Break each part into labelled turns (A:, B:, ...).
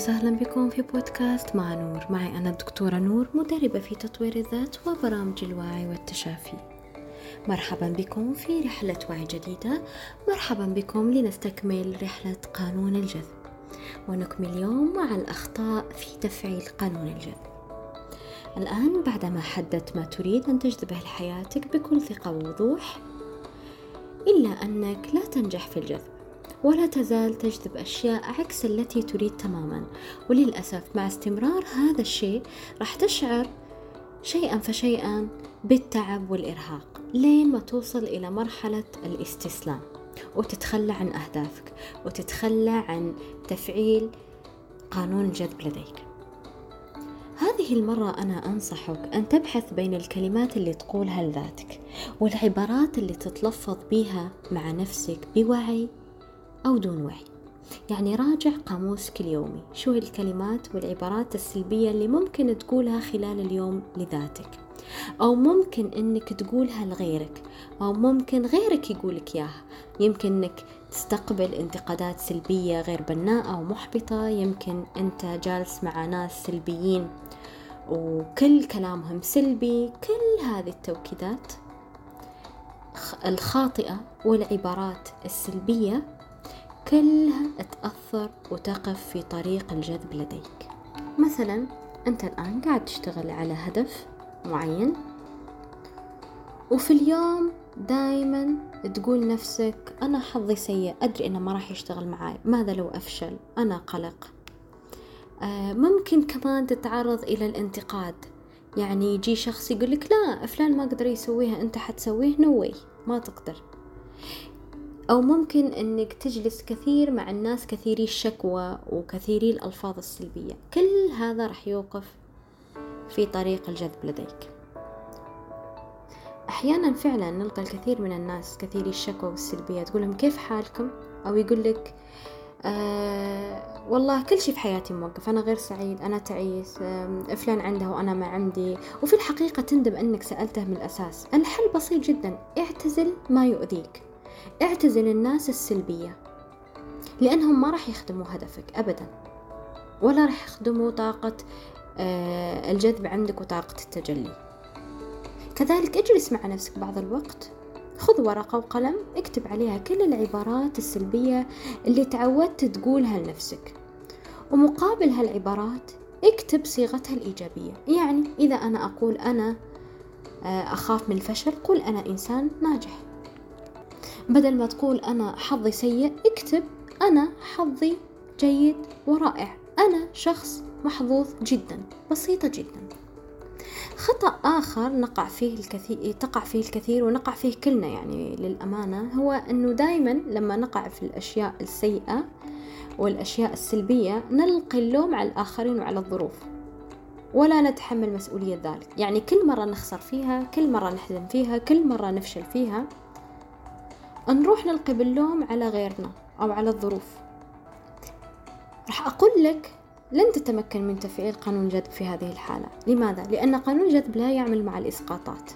A: وسهلا بكم في بودكاست مع نور. معي أنا الدكتورة نور مدربة في تطوير الذات وبرامج الوعي والتشافي. مرحبا بكم في رحلة وعي جديدة. مرحبا بكم لنستكمل رحلة قانون الجذب. ونكمل اليوم مع الأخطاء في تفعيل قانون الجذب. الآن بعدما حددت ما تريد أن تجذبه لحياتك بكل ثقة ووضوح إلا أنك لا تنجح في الجذب. ولا تزال تجذب أشياء عكس التي تريد تماما. وللأسف مع استمرار هذا الشيء راح تشعر شيئا فشيئا بالتعب والإرهاق. لين ما توصل إلى مرحلة الاستسلام. وتتخلى عن أهدافك. وتتخلى عن تفعيل قانون الجذب لديك. هذه المرة أنا أنصحك أن تبحث بين الكلمات اللي تقولها لذاتك والعبارات اللي تتلفظ بها مع نفسك بوعي أو دون وعي. يعني راجع قاموسك اليومي شو الكلمات والعبارات السلبية اللي ممكن تقولها خلال اليوم لذاتك. أو ممكن إنك تقولها لغيرك. أو ممكن غيرك يقولك إياها. يمكن إنك تستقبل انتقادات سلبية غير بناءة ومحبطة يمكن أنت جالس مع ناس سلبيين وكل كلامهم سلبي. كل هذه التوكيدات الخاطئة والعبارات السلبية كلها تأثر وتقف في طريق الجذب لديك. مثلا أنت الآن قاعد تشتغل على هدف معين وفي اليوم دايما تقول نفسك أنا حظي سيء أدري إنه ما راح يشتغل معاي ماذا لو أفشل؟ أنا قلق. آه ممكن كمان تتعرض إلى الانتقاد. يعني يجي شخص يقولك لا فلان ما قدر يسويها أنت حتسويه نوي ما تقدر. أو ممكن أنك تجلس كثير مع الناس كثيري الشكوى وكثيري الألفاظ السلبية. كل هذا راح يوقف في طريق الجذب لديك. أحيانا فعلا نلقى الكثير من الناس كثيري الشكوى والسلبية. تقول لهم كيف حالكم؟ أو يقول لك آه والله كل شيء في حياتي موقف. أنا غير سعيد أنا تعيس فلان عنده وأنا ما عندي. وفي الحقيقة تندم أنك سألته من الأساس. الحل بسيط جدا. اعتزل ما يؤذيك. اعتزل الناس السلبية لأنهم ما راح يخدموا هدفك أبدا ولا راح يخدموا طاقة آه، الجذب عندك وطاقة التجلي. كذلك اجلس مع نفسك بعض الوقت خذ ورقة وقلم اكتب عليها كل العبارات السلبية اللي تعودت تقولها لنفسك. ومقابل هالعبارات اكتب صيغتها الإيجابية. يعني إذا أنا أقول أنا آه، أخاف من الفشل قل أنا إنسان ناجح. بدل ما تقول أنا حظي سيء اكتب أنا حظي جيد ورائع. أنا شخص محظوظ جدا بسيطة جدا. خطأ آخر نقع فيه الكثير تقع فيه الكثير ونقع فيه كلنا يعني للأمانة هو أنه دائما لما نقع في الأشياء السيئة والأشياء السلبية نلقي اللوم على الآخرين وعلى الظروف. ولا نتحمل مسؤولية ذلك. يعني كل مرة نخسر فيها كل مرة نحزن فيها كل مرة نفشل فيها نروح نلقي باللوم على غيرنا أو على الظروف. راح أقول لك لن تتمكن من تفعيل قانون الجذب في هذه الحالة. لماذا؟ لأن قانون الجذب لا يعمل مع الإسقاطات.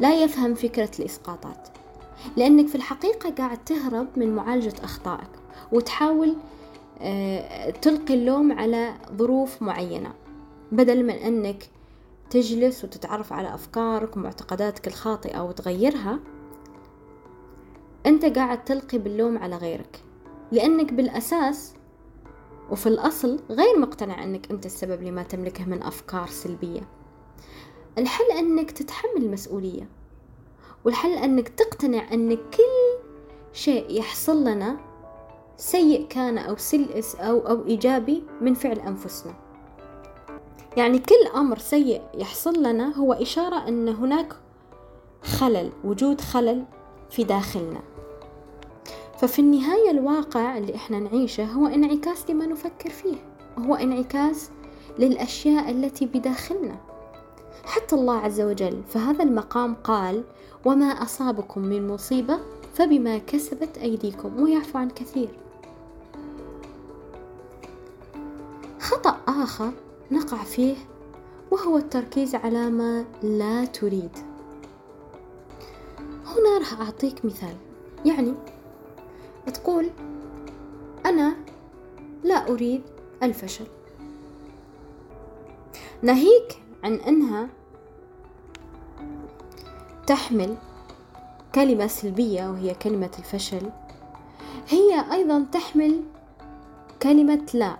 A: لا يفهم فكرة الإسقاطات. لأنك في الحقيقة قاعد تهرب من معالجة أخطائك وتحاول آه، تلقي اللوم على ظروف معينة. بدل من أنك تجلس وتتعرف على أفكارك ومعتقداتك الخاطئة وتغيرها أنت قاعد تلقي باللوم على غيرك لأنك بالأساس وفي الأصل غير مقتنع أنك أنت السبب لما تملكه من أفكار سلبية. الحل أنك تتحمل المسؤولية والحل أنك تقتنع أن كل شيء يحصل لنا سيء كان أو سلس أو أو إيجابي من فعل أنفسنا. يعني كل أمر سيء يحصل لنا هو إشارة أن هناك خلل وجود خلل في داخلنا. ففي النهاية الواقع اللي إحنا نعيشه هو انعكاس لما نفكر فيه هو انعكاس للأشياء التي بداخلنا. حتى الله عز وجل فهذا المقام قال وما أصابكم من مصيبة فبما كسبت أيديكم. ويعفو عن كثير. خطأ آخر نقع فيه وهو التركيز على ما لا تريد. راح أعطيك مثال. يعني تقول أنا لا أريد الفشل. ناهيك عن أنها تحمل كلمة سلبية وهي كلمة الفشل. هي أيضا تحمل كلمة لا.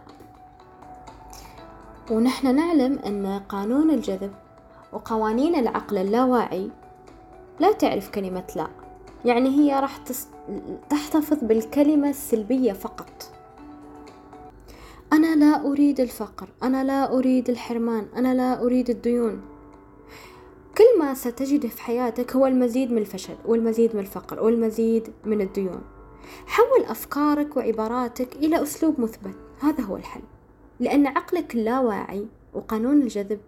A: ونحن نعلم أن قانون الجذب وقوانين العقل اللاواعي لا تعرف كلمة لا. يعني هي راح تحتفظ بالكلمة السلبية فقط. أنا لا أريد الفقر أنا لا أريد الحرمان أنا لا أريد الديون. كل ما ستجده في حياتك هو المزيد من الفشل والمزيد من الفقر والمزيد من الديون. حول أفكارك وعباراتك إلى أسلوب مثبت. هذا هو الحل. لأن عقلك اللاواعي وقانون الجذب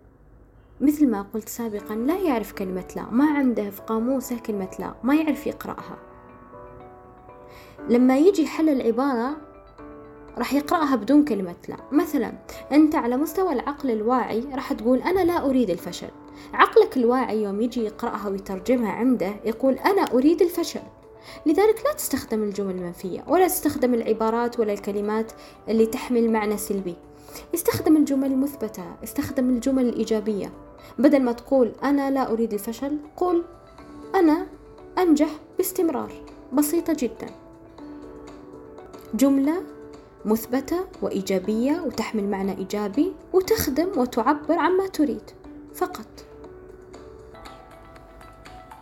A: مثل ما قلت سابقا لا يعرف كلمة لا. ما عنده في قاموسه كلمة لا. ما يعرف يقرأها. لما يجي حل العبارة راح يقرأها بدون كلمة لا. مثلا أنت على مستوى العقل الواعي راح تقول أنا لا أريد الفشل. عقلك الواعي يوم يجي يقرأها ويترجمها عنده يقول أنا أريد الفشل. لذلك لا تستخدم الجمل المنفية ولا تستخدم العبارات ولا الكلمات اللي تحمل معنى سلبي. استخدم الجمل المثبتة استخدم الجمل الإيجابية. بدل ما تقول أنا لا أريد الفشل قل أنا أنجح باستمرار. بسيطة جدا. جملة مثبتة وإيجابية وتحمل معنى إيجابي وتخدم وتعبر عما تريد. فقط.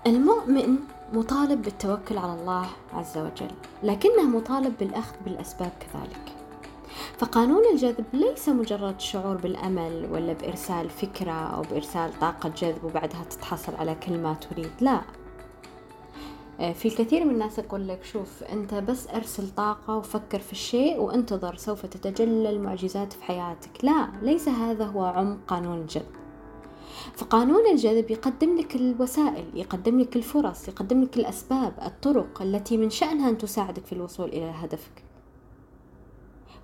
A: المؤمن مطالب بالتوكل على الله عز وجل لكنه مطالب بالأخذ بالأسباب كذلك. فقانون الجذب ليس مجرد شعور بالأمل ولا بإرسال فكرة أو بإرسال طاقة جذب وبعدها تتحصل على كل ما تريد لا. آه، في الكثير من الناس يقول لك شوف أنت بس أرسل طاقة وفكر في الشيء وانتظر سوف تتجلى المعجزات في حياتك لا. ليس هذا هو عمق قانون الجذب. فقانون الجذب يقدم لك الوسائل يقدم لك الفرص يقدم لك الأسباب الطرق التي من شأنها أن تساعدك في الوصول إلى هدفك.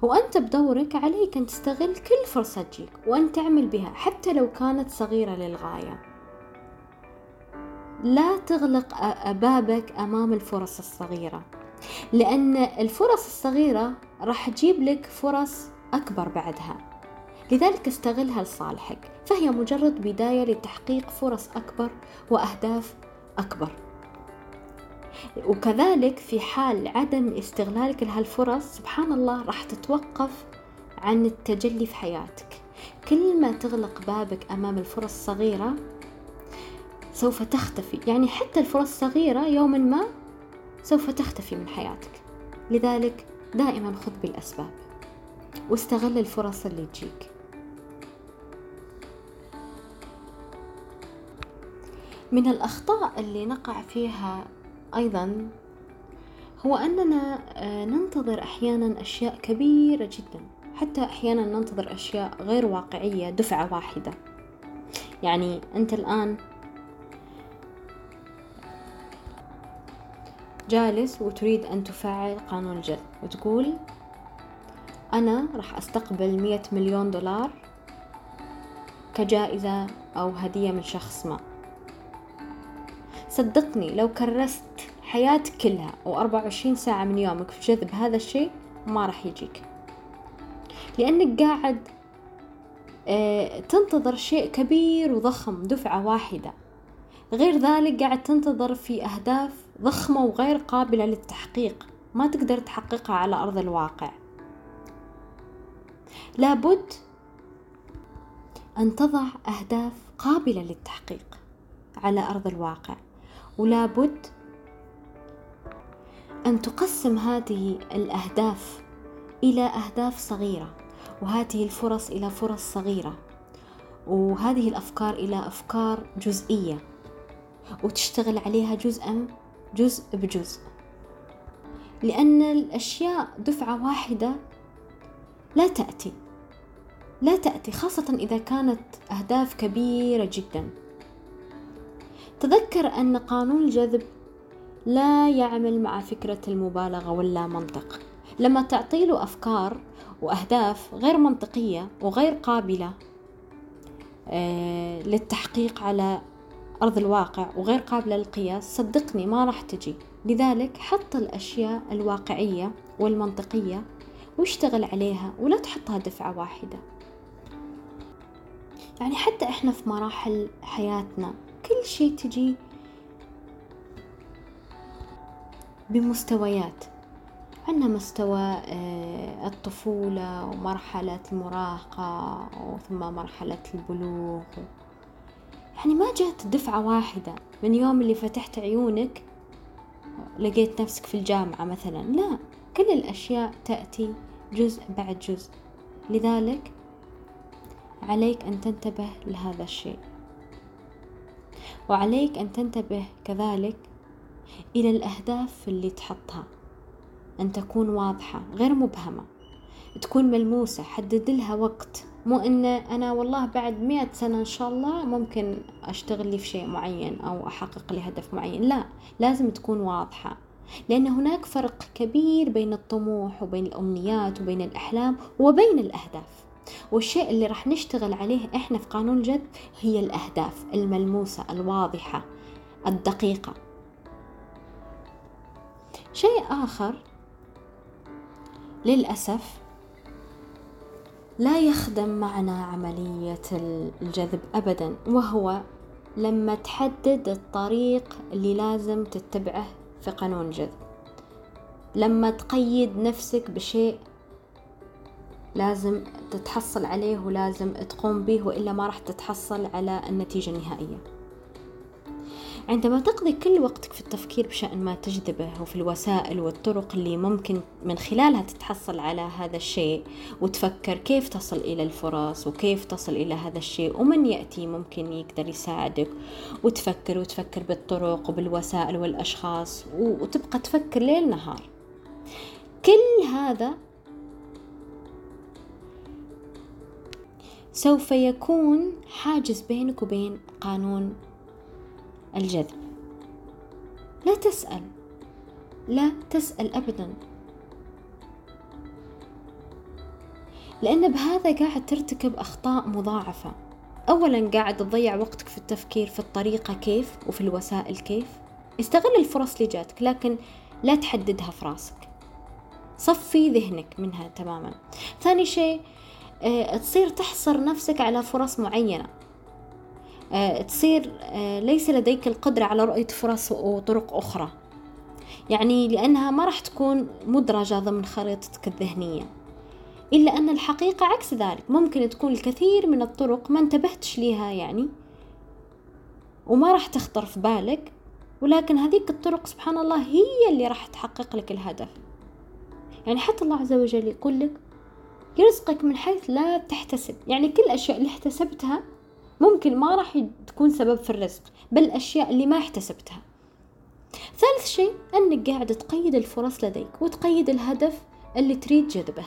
A: وأنت بدورك عليك أن تستغل كل فرصة تجيك وأن تعمل بها حتى لو كانت صغيرة للغاية. لا تغلق بابك أمام الفرص الصغيرة لأن الفرص الصغيرة راح تجيب لك فرص أكبر بعدها. لذلك استغلها لصالحك فهي مجرد بداية لتحقيق فرص أكبر وأهداف أكبر. وكذلك في حال عدم استغلالك لهالفرص سبحان الله راح تتوقف عن التجلي في حياتك. كل ما تغلق بابك أمام الفرص الصغيرة سوف تختفي. يعني حتى الفرص الصغيرة يوما ما سوف تختفي من حياتك. لذلك دائما خذ بالأسباب واستغل الفرص اللي تجيك. من الأخطاء اللي نقع فيها أيضا هو أننا آه، ننتظر أحيانا أشياء كبيرة جدا. حتى أحيانا ننتظر أشياء غير واقعية دفعة واحدة. يعني أنت الآن جالس وتريد أن تفعل قانون الجذب وتقول أنا راح أستقبل مية مليون دولار كجائزة أو هدية من شخص ما. صدقني لو كرست حياتك كلها وأربعة وعشرين ساعة من يومك في جذب هذا الشيء ما راح يجيك. لأنك قاعد آه، تنتظر شيء كبير وضخم دفعة واحدة. غير ذلك قاعد تنتظر في أهداف ضخمة وغير قابلة للتحقيق. ما تقدر تحققها على أرض الواقع. لابد أن تضع أهداف قابلة للتحقيق على أرض الواقع. ولا بد أن تقسم هذه الأهداف إلى أهداف صغيرة وهذه الفرص إلى فرص صغيرة وهذه الأفكار إلى أفكار جزئية وتشتغل عليها جزءا جزء بجزء. لأن الأشياء دفعة واحدة لا تأتي لا تأتي خاصة إذا كانت أهداف كبيرة جدا. تذكر أن قانون الجذب لا يعمل مع فكرة المبالغة ولا منطق لما تعطي له أفكار وأهداف غير منطقية وغير قابلة آه، للتحقيق على أرض الواقع وغير قابلة للقياس صدقني ما راح تجي. لذلك حط الأشياء الواقعية والمنطقية واشتغل عليها ولا تحطها دفعة واحدة. يعني حتى إحنا في مراحل حياتنا كل شيء تجي بمستويات. عندنا مستوى آه، الطفولة ومرحلة المراهقة ثم مرحلة البلوغ. يعني ما جات دفعة واحدة من يوم اللي فتحت عيونك لقيت نفسك في الجامعة مثلا. لا كل الأشياء تأتي جزء بعد جزء. لذلك عليك أن تنتبه لهذا الشيء. وعليك أن تنتبه كذلك إلى الأهداف اللي تحطها أن تكون واضحة غير مبهمة تكون ملموسة حدد لها وقت. مو إن أنا والله بعد مئة سنة إن شاء الله ممكن أشتغل لي في شيء معين أو أحقق لي هدف معين. لا لازم تكون واضحة لأن هناك فرق كبير بين الطموح وبين الأمنيات وبين الأحلام وبين الأهداف. والشيء اللي راح نشتغل عليه إحنا في قانون الجذب هي الأهداف الملموسة الواضحة الدقيقة. شيء آخر للأسف لا يخدم معنا عملية الجذب أبدا وهو لما تحدد الطريق اللي لازم تتبعه في قانون الجذب لما تقيد نفسك بشيء لازم تتحصل عليه ولازم تقوم به وإلا ما راح تتحصل على النتيجة النهائية. عندما تقضي كل وقتك في التفكير بشأن ما تجذبه وفي الوسائل والطرق اللي ممكن من خلالها تتحصل على هذا الشيء وتفكر كيف تصل إلى الفرص وكيف تصل إلى هذا الشيء ومن يأتي ممكن يقدر يساعدك وتفكر وتفكر بالطرق وبالوسائل والأشخاص وتبقى تفكر ليل نهار. كل هذا سوف يكون حاجز بينك وبين قانون الجذب. لا تسأل. لا تسأل أبدا. لأن بهذا قاعد ترتكب أخطاء مضاعفة. أولا قاعد تضيع وقتك في التفكير في الطريقة كيف وفي الوسائل كيف. استغل الفرص اللي جاتك لكن لا تحددها في راسك. صفي ذهنك منها تماما. ثاني شيء تصير تحصر نفسك على فرص معينة. آه، تصير آه، ليس لديك القدرة على رؤية فرص وطرق أخرى. يعني لأنها ما راح تكون مدرجة ضمن خريطتك الذهنية. إلا أن الحقيقة عكس ذلك. ممكن تكون الكثير من الطرق ما انتبهتش ليها يعني وما راح تخطر في بالك. ولكن هذيك الطرق سبحان الله هي اللي راح تحقق لك الهدف. يعني حتى الله عز وجل يقول لك يرزقك من حيث لا تحتسب. يعني كل الأشياء اللي احتسبتها ممكن ما راح تكون سبب في الرزق بل الأشياء اللي ما احتسبتها. ثالث شيء أنك قاعد تقيد الفرص لديك وتقيد الهدف اللي تريد جذبه.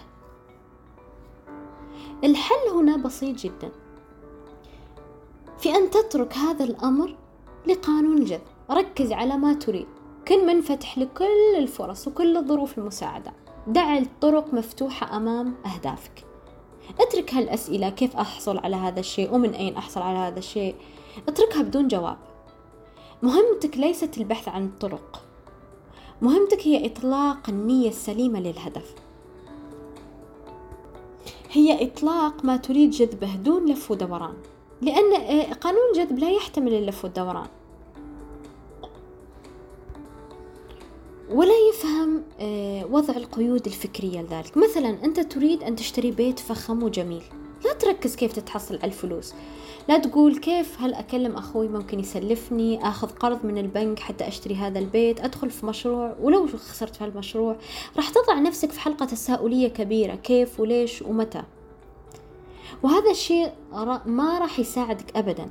A: الحل هنا بسيط جدا. في أن تترك هذا الأمر لقانون الجذب ركز على ما تريد. كن منفتح لكل الفرص وكل الظروف المساعدة. دع الطرق مفتوحة أمام أهدافك. اترك هالأسئلة كيف أحصل على هذا الشيء ومن أين أحصل على هذا الشيء. اتركها بدون جواب. مهمتك ليست البحث عن الطرق مهمتك هي إطلاق النية السليمة للهدف. هي إطلاق ما تريد جذبه دون لف ودوران لأن آه، قانون الجذب لا يحتمل اللف والدوران ولا يفهم آه، وضع القيود الفكرية لذلك. مثلا أنت تريد أن تشتري بيت فخم وجميل. لا تركز كيف تتحصل على الفلوس. لا تقول كيف هل أكلم أخوي ممكن يسلفني أخذ قرض من البنك حتى أشتري هذا البيت أدخل في مشروع. ولو خسرت في هالمشروع راح تضع نفسك في حلقة تساؤلية كبيرة كيف وليش ومتى. وهذا الشيء ما راح يساعدك أبدا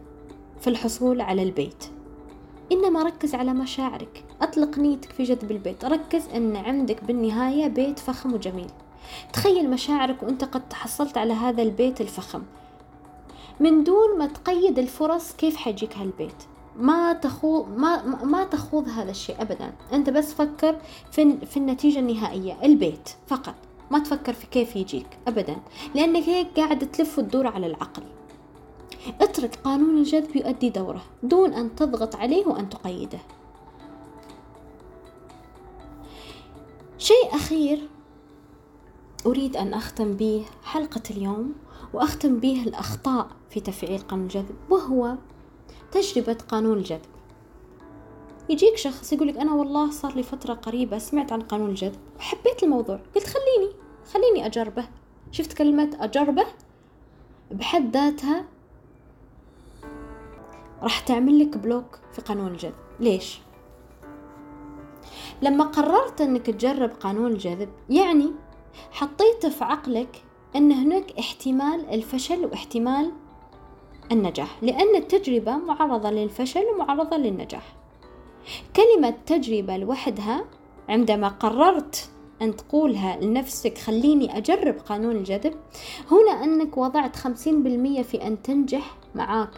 A: في الحصول على البيت. إنما ركز على مشاعرك. أطلق نيتك في جذب البيت. ركز أن عندك بالنهاية بيت فخم وجميل. تخيل مشاعرك وأنت قد تحصلت على هذا البيت الفخم. من دون ما تقيد الفرص كيف حيجيك هالبيت؟ ما تخوض ما ما تخوض هذا الشيء ابدا. أنت بس فكر في في النتيجة النهائية البيت فقط. ما تفكر في كيف يجيك ابدا لأنك هيك قاعد تلف وتدور على العقل. اترك قانون الجذب يؤدي دوره دون أن تضغط عليه وأن تقيده. شيء أخير أريد أن أختم به حلقة اليوم وأختم به الأخطاء في تفعيل قانون الجذب وهو تجربة قانون الجذب. يجيك شخص يقولك أنا والله صار لي فترة قريبة سمعت عن قانون الجذب وحبيت الموضوع. قلت خليني خليني أجربه. شفت كلمة أجربه؟ بحد ذاتها راح تعمل لك بلوك في قانون الجذب. ليش؟ لما قررت إنك تجرب قانون الجذب يعني حطيت في عقلك إن هناك احتمال الفشل واحتمال النجاح لأن التجربة معرضة للفشل ومعرضة للنجاح. كلمة تجربة لوحدها عندما قررت أن تقولها لنفسك خليني أجرب قانون الجذب هنا أنك وضعت خمسين بالمية في أن تنجح معاك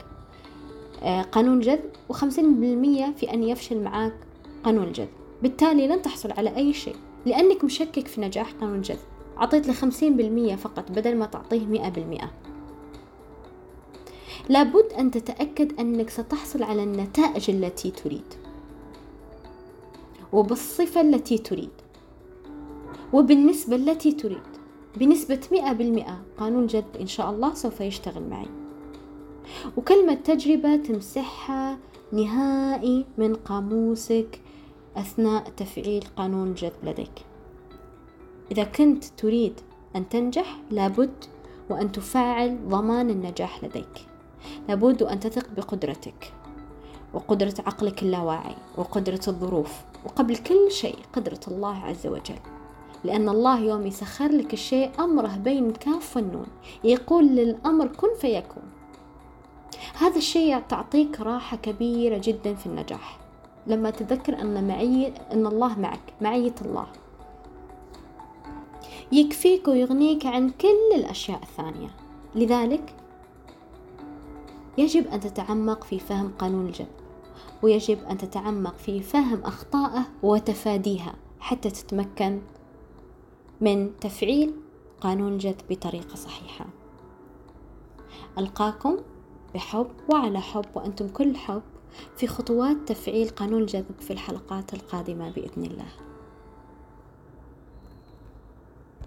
A: آه، قانون جذب وخمسين بالمية في أن يفشل معاك قانون الجذب بالتالي لن تحصل على أي شيء لأنك مشكك في نجاح قانون الجذب أعطيت له خمسين بالمية فقط بدل ما تعطيه مئة بالمئة. لابد أن تتأكد أنك ستحصل على النتائج التي تريد. وبالصفة التي تريد. وبالنسبة التي تريد. بنسبة مئة بالمئة قانون جد إن شاء الله سوف يشتغل معي. وكلمة تجربة تمسحها نهائي من قاموسك أثناء تفعيل قانون الجذب لديك. إذا كنت تريد أن تنجح لابد وأن تفعل ضمان النجاح لديك. لابد أن تثق بقدرتك وقدرة عقلك اللاواعي وقدرة الظروف وقبل كل شيء قدرة الله عز وجل. لأن الله يوم يسخر لك الشيء أمره بين كاف والنون. يقول للأمر كن فيكون. هذا الشيء تعطيك راحة كبيرة جدا في النجاح. لما تذكر أن معي أن الله معك معية الله. يكفيك ويغنيك عن كل الأشياء الثانية. لذلك يجب أن تتعمق في فهم قانون الجذب ويجب أن تتعمق في فهم أخطائه وتفاديها حتى تتمكن من تفعيل قانون الجذب بطريقة صحيحة. ألقاكم بحب وعلى حب وأنتم كل حب. في خطوات تفعيل قانون الجذب في الحلقات القادمة بإذن الله.